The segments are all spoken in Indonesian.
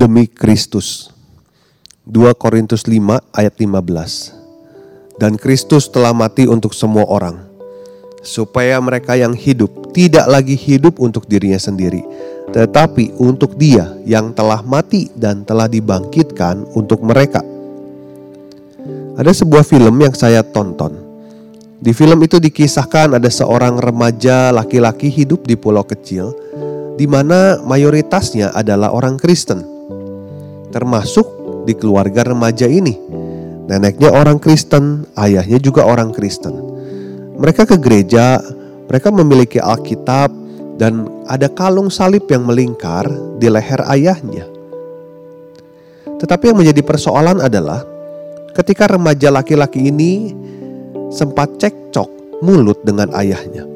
Demi Kristus. 2 Korintus 5 ayat 15. Dan Kristus telah mati untuk semua orang, supaya mereka yang hidup tidak lagi hidup untuk dirinya sendiri, tetapi untuk Dia yang telah mati dan telah dibangkitkan untuk mereka. Ada sebuah film yang saya tonton. Di film itu dikisahkan ada seorang remaja laki-laki hidup di pulau kecil di mana mayoritasnya adalah orang Kristen termasuk di keluarga remaja ini. Neneknya orang Kristen, ayahnya juga orang Kristen. Mereka ke gereja, mereka memiliki Alkitab, dan ada kalung salib yang melingkar di leher ayahnya. Tetapi yang menjadi persoalan adalah ketika remaja laki-laki ini sempat cekcok mulut dengan ayahnya.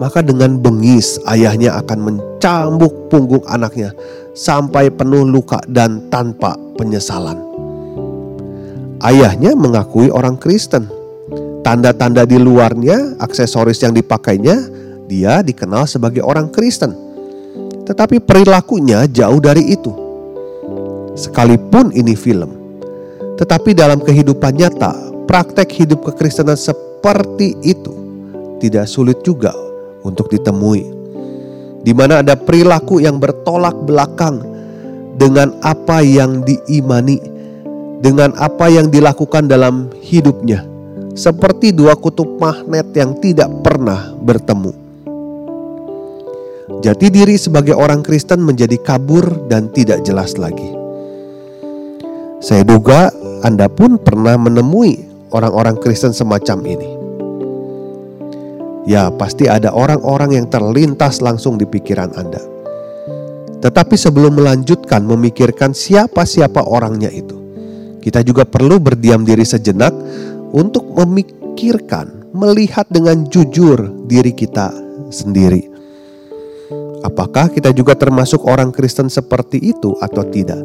Maka dengan bengis ayahnya akan mencambuk punggung anaknya sampai penuh luka dan tanpa penyesalan. Ayahnya mengakui orang Kristen. Tanda-tanda di luarnya, aksesoris yang dipakainya, dia dikenal sebagai orang Kristen. Tetapi perilakunya jauh dari itu. Sekalipun ini film, tetapi dalam kehidupan nyata, praktek hidup kekristenan seperti itu tidak sulit juga untuk ditemui. Di mana ada perilaku yang bertolak belakang dengan apa yang diimani, dengan apa yang dilakukan dalam hidupnya, seperti dua kutub magnet yang tidak pernah bertemu. Jati diri sebagai orang Kristen menjadi kabur dan tidak jelas lagi. Saya duga Anda pun pernah menemui orang-orang Kristen semacam ini. Ya, pasti ada orang-orang yang terlintas langsung di pikiran Anda. Tetapi sebelum melanjutkan memikirkan siapa-siapa orangnya itu, kita juga perlu berdiam diri sejenak untuk memikirkan, melihat dengan jujur diri kita sendiri. Apakah kita juga termasuk orang Kristen seperti itu atau tidak?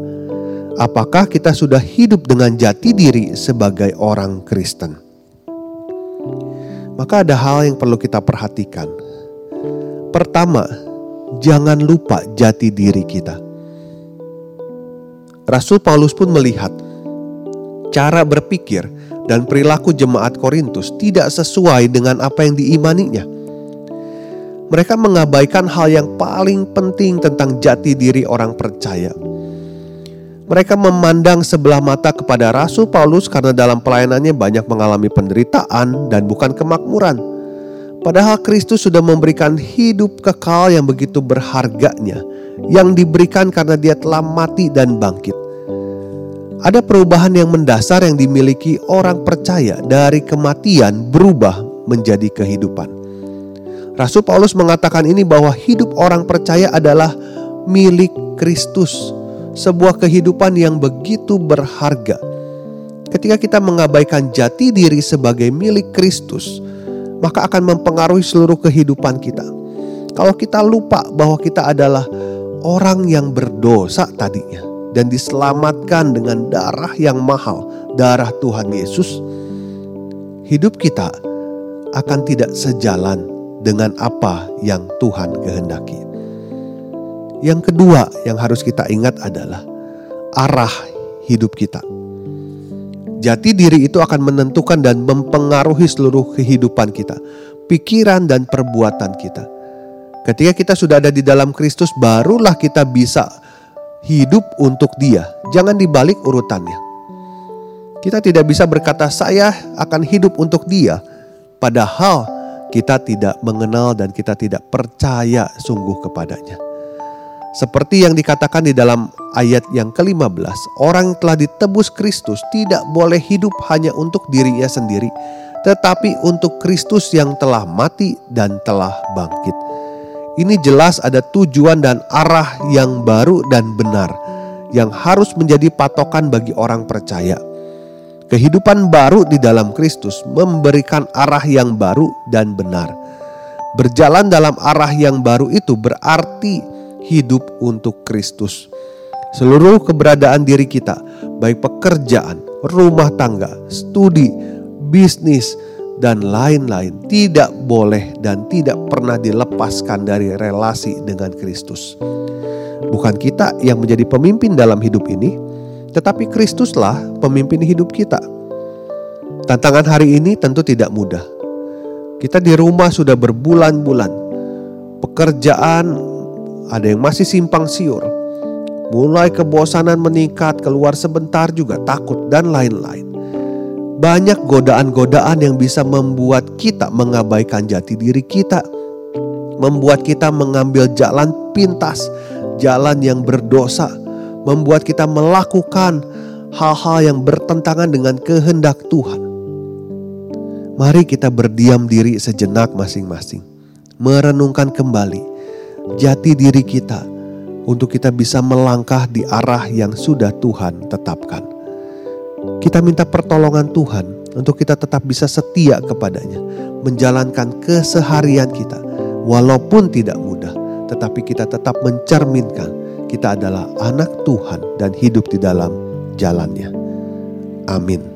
Apakah kita sudah hidup dengan jati diri sebagai orang Kristen? Maka ada hal yang perlu kita perhatikan. Pertama, jangan lupa jati diri kita. Rasul Paulus pun melihat cara berpikir dan perilaku jemaat Korintus tidak sesuai dengan apa yang diimaninya. Mereka mengabaikan hal yang paling penting tentang jati diri orang percaya mereka memandang sebelah mata kepada Rasul Paulus karena dalam pelayanannya banyak mengalami penderitaan dan bukan kemakmuran. Padahal Kristus sudah memberikan hidup kekal yang begitu berharganya, yang diberikan karena Dia telah mati dan bangkit. Ada perubahan yang mendasar yang dimiliki orang percaya dari kematian berubah menjadi kehidupan. Rasul Paulus mengatakan ini bahwa hidup orang percaya adalah milik Kristus sebuah kehidupan yang begitu berharga. Ketika kita mengabaikan jati diri sebagai milik Kristus, maka akan mempengaruhi seluruh kehidupan kita. Kalau kita lupa bahwa kita adalah orang yang berdosa tadinya dan diselamatkan dengan darah yang mahal, darah Tuhan Yesus, hidup kita akan tidak sejalan dengan apa yang Tuhan kehendaki. Yang kedua yang harus kita ingat adalah arah hidup kita. Jati diri itu akan menentukan dan mempengaruhi seluruh kehidupan kita, pikiran dan perbuatan kita. Ketika kita sudah ada di dalam Kristus, barulah kita bisa hidup untuk Dia. Jangan dibalik urutannya. Kita tidak bisa berkata, "Saya akan hidup untuk Dia," padahal kita tidak mengenal dan kita tidak percaya sungguh kepadanya. Seperti yang dikatakan di dalam ayat yang ke-15, orang yang telah ditebus Kristus tidak boleh hidup hanya untuk dirinya sendiri, tetapi untuk Kristus yang telah mati dan telah bangkit. Ini jelas ada tujuan dan arah yang baru dan benar yang harus menjadi patokan bagi orang percaya. Kehidupan baru di dalam Kristus memberikan arah yang baru dan benar. Berjalan dalam arah yang baru itu berarti hidup untuk Kristus. Seluruh keberadaan diri kita, baik pekerjaan, rumah tangga, studi, bisnis, dan lain-lain tidak boleh dan tidak pernah dilepaskan dari relasi dengan Kristus. Bukan kita yang menjadi pemimpin dalam hidup ini, tetapi Kristuslah pemimpin hidup kita. Tantangan hari ini tentu tidak mudah. Kita di rumah sudah berbulan-bulan. Pekerjaan ada yang masih simpang siur. Mulai kebosanan meningkat, keluar sebentar juga takut dan lain-lain. Banyak godaan-godaan yang bisa membuat kita mengabaikan jati diri kita, membuat kita mengambil jalan pintas, jalan yang berdosa, membuat kita melakukan hal-hal yang bertentangan dengan kehendak Tuhan. Mari kita berdiam diri sejenak masing-masing, merenungkan kembali jati diri kita untuk kita bisa melangkah di arah yang sudah Tuhan tetapkan. Kita minta pertolongan Tuhan untuk kita tetap bisa setia kepadanya, menjalankan keseharian kita, walaupun tidak mudah, tetapi kita tetap mencerminkan kita adalah anak Tuhan dan hidup di dalam jalannya. Amin.